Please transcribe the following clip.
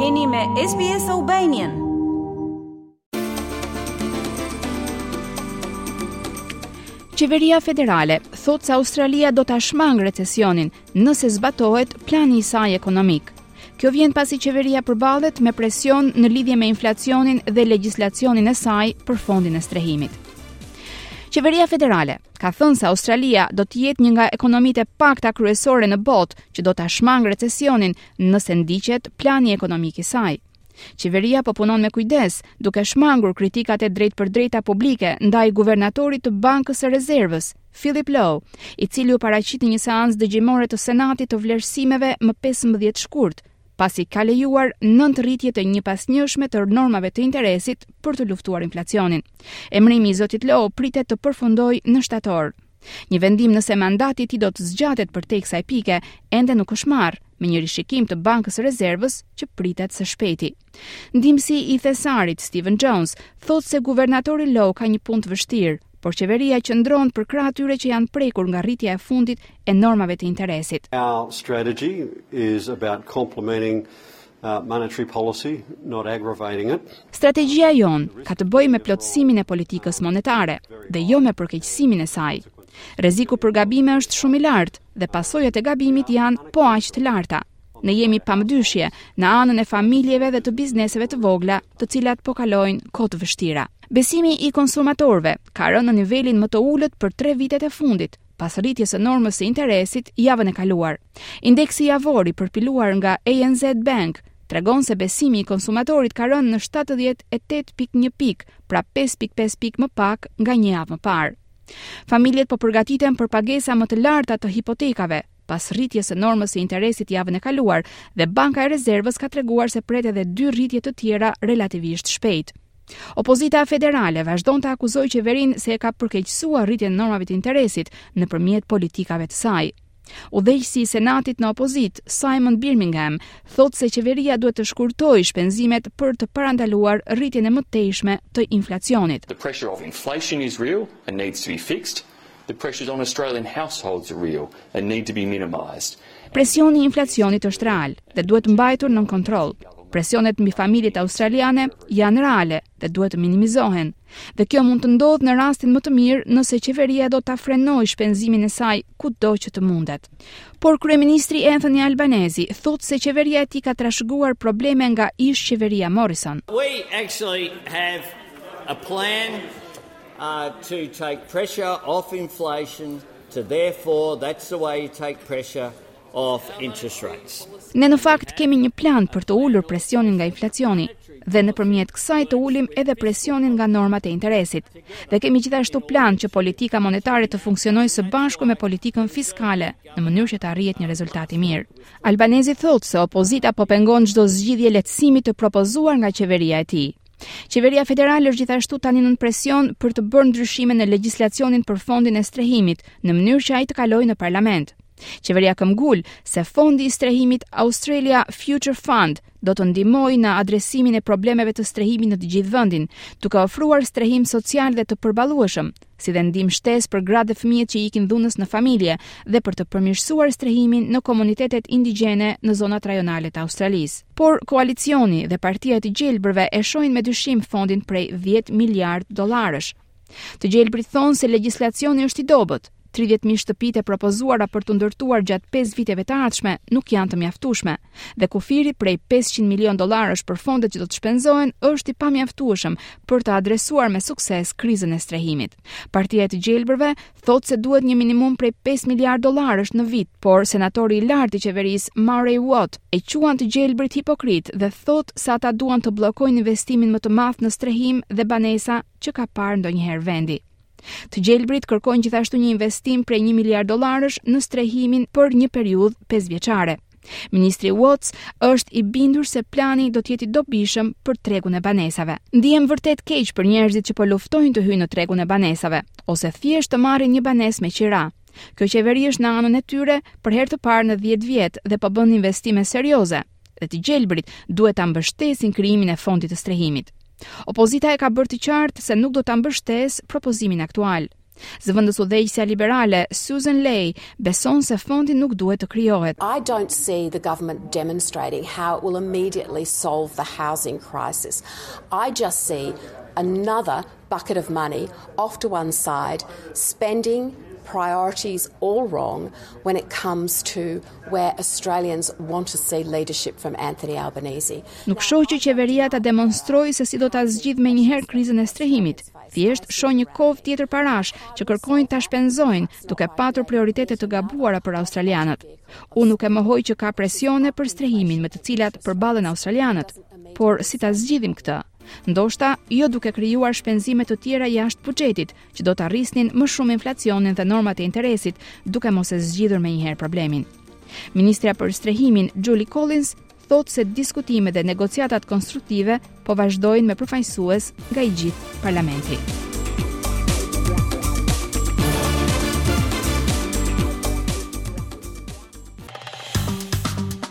Jeni me SBS Albanian. Qeveria federale thotë se Australia do ta shmangë recesionin nëse zbatohet plani i saj ekonomik. Kjo vjen pasi qeveria përballet me presion në lidhje me inflacionin dhe legjislacionin e saj për fondin e strehimit. Qeveria federale ka thënë se Australia do të jetë një nga ekonomitë e pakta kryesore në botë që do ta shmangë recesionin nëse ndiqet plani ekonomik i saj. Qeveria po punon me kujdes, duke shmangur kritikat e drejtpërdrejta publike ndaj guvernatorit të Bankës së Rezervës, Philip Lowe, i cili u paraqit në një seancë dëgjimore të Senatit të vlerësimeve më 15 shkurt, pasi ka lejuar nëntë rritje të njëpasnjëshme të normave të interesit për të luftuar inflacionin. Emërimi i zotit Lowe pritet të përfundojë në shtator. Një vendim nëse mandati i tij do të zgjatet përtej kësaj pike ende nuk është marrë, me një rishikim të Bankës së Rezervës që pritet së shpejti. Ndihmësi i Thesarit, Stephen Jones, thotë se guvernatori Lowe ka një punë të vështirë, por qeveria qëndron përkrah atyre që janë prekur nga rritja e fundit e normave të interesit. Our strategy is about complementing uh, monetary policy, not aggravating it. Strategjia jonë ka të bëjë me plotësimin e politikës monetare dhe jo me përkeqësimin e saj. Rreziku për gabime është shumë i lartë dhe pasojat e gabimit janë po aq të larta. Ne jemi pa mëdyshje në anën e familjeve dhe të bizneseve të vogla, të cilat po kalojnë kohë të vështira. Besimi i konsumatorëve ka rënë në nivelin më të ulët për 3 vitet e fundit, pas rritjes së normës së interesit javën e kaluar. Indeksi javor i përpiluar nga ANZ Bank tregon se besimi i konsumatorit ka rënë në 78.1 pikë, pra 5.5 pikë më pak nga një javë më parë. Familjet po përgatiten për pagesa më të larta të hipotekave, pas rritjes së normës së interesit javën e kaluar dhe Banka e Rezervës ka treguar se pret edhe dy rritje të tjera relativisht shpejt. Opozita federale vazhdon ta akuzojë qeverinë se e ka përkeqësuar rritjen e normave të interesit nëpërmjet politikave të saj. Udhëheqësi i Senatit në opozitë, Simon Birmingham, thotë se qeveria duhet të shkurtojë shpenzimet për të parandaluar rritjen e mëtejshme të inflacionit. The pressures on Australian households are real and need to be minimised. Presioni i inflacionit është real dhe duhet mbajtur nën kontroll. Presionet mbi familjet australiane janë reale dhe duhet të minimizohen. Dhe kjo mund të ndodhë në rastin më të mirë nëse qeveria do ta frenojë shpenzimin e saj kudo që të mundet. Por kryeministri Anthony Albanese thotë se qeveria e tij ka trashëguar probleme nga ish-qeveria Morrison. We actually have a plan to take pressure off inflation to therefore that's the way you take pressure off interest rates. Ne në fakt kemi një plan për të ulur presionin nga inflacioni dhe nëpërmjet kësaj të ulim edhe presionin nga normat e interesit. Dhe kemi gjithashtu plan që politika monetare të funksionojë së bashku me politikën fiskale në mënyrë që të arrihet një rezultat i mirë. Albanezi thotë se opozita po pengon çdo zgjidhje lehtësimi të propozuar nga qeveria e tij. Qeveria federale është gjithashtu tani nën presion për të bërë ndryshime në legjislacionin për fondin e strehimit, në mënyrë që ai të kalojë në parlament. Qeveria këmbëngul se fondi i strehimit Australia Future Fund do të ndihmojë në adresimin e problemeve të strehimit në të gjithë vendin, duke ofruar strehim social dhe të përballueshëm, si dhe ndihmë shtesë për gratë dhe fëmijët që i ikin dhunës në familje dhe për të përmirësuar strehimin në komunitetet indigjene në zonat rajonale të Australisë. Por koalicioni dhe partia e të gjelbërve e shohin me dyshim fondin prej 10 miliard dollarësh. Të gjelbërit thonë se legjislacioni është i dobët, 30.000 shtëpitë e propozuara për t'u ndërtuar gjatë 5 viteve të ardhshme nuk janë të mjaftueshme. dhe kufiri prej pesëqind milionë dollarësh për fondet që do të shpenzohen është i pamjaftueshëm për të adresuar me sukses krizën e strehimit. Partia e të Gjelbërve thotë se duhet një minimum prej pesë miliardë dollarësh në vit, por senatori i lartë i qeverisë, Murray Watt, i quan të gjelbërit hipokritë dhe thotë se ata duan të bllokojnë investimin më të madh në strehim dhe banesa që ka parë ndonjëherë vendi. Të gjelbërit kërkojnë gjithashtu një investim prej 1 miliard dollarësh në strehimin për një periudhë pesëvjeçare. Ministri Watts është i bindur se plani do të jetë i dobishëm për tregun e banesave. Ndihem vërtet keq për njerëzit që po luftojnë të hyjnë në tregun e banesave ose thjesht të marrin një banesë me qira. Kjo qeveri është në anën e tyre për herë të parë në 10 vjet dhe po bën investime serioze, dhe të gjelbërit duhet ta mbështesin krijimin e fondit të strehimit. Opozita e ka bërë të qartë se nuk do ta mbështesë propozimin aktual. Zëvendësudhëheqësja liberale Sussan Ley beson se fondi nuk duhet të krijohet. I don't see the government demonstrating how it will immediately solve the housing crisis. I just see another bucket of money off to one side spending priorities all wrong when it comes to where Australians want to see leadership from Anthony Albanese. Nuk shoh që qeveria ta demonstrojë se si do ta zgjidhë menjëherë krizën e strehimit. Thjesht shoh një kovë tjetër parash që kërkojnë ta shpenzojnë, duke patur prioritete të gabuara për australianët. Unë nuk e mohoj që ka presione për strehimin me të cilat përballen australianët, por si ta zgjidhim këtë? Ndoshta, jo duke krijuar shpenzime të tjera jashtë buxhetit, që do ta rrisnin më shumë inflacionin dhe normat e interesit, duke mos e zgjidhur menjëherë problemin. Ministrja për strehimin, Julie Collins, thotë se diskutimet dhe negociatat konstruktive po vazhdojnë me përfaqësues nga i gjithë parlamenti.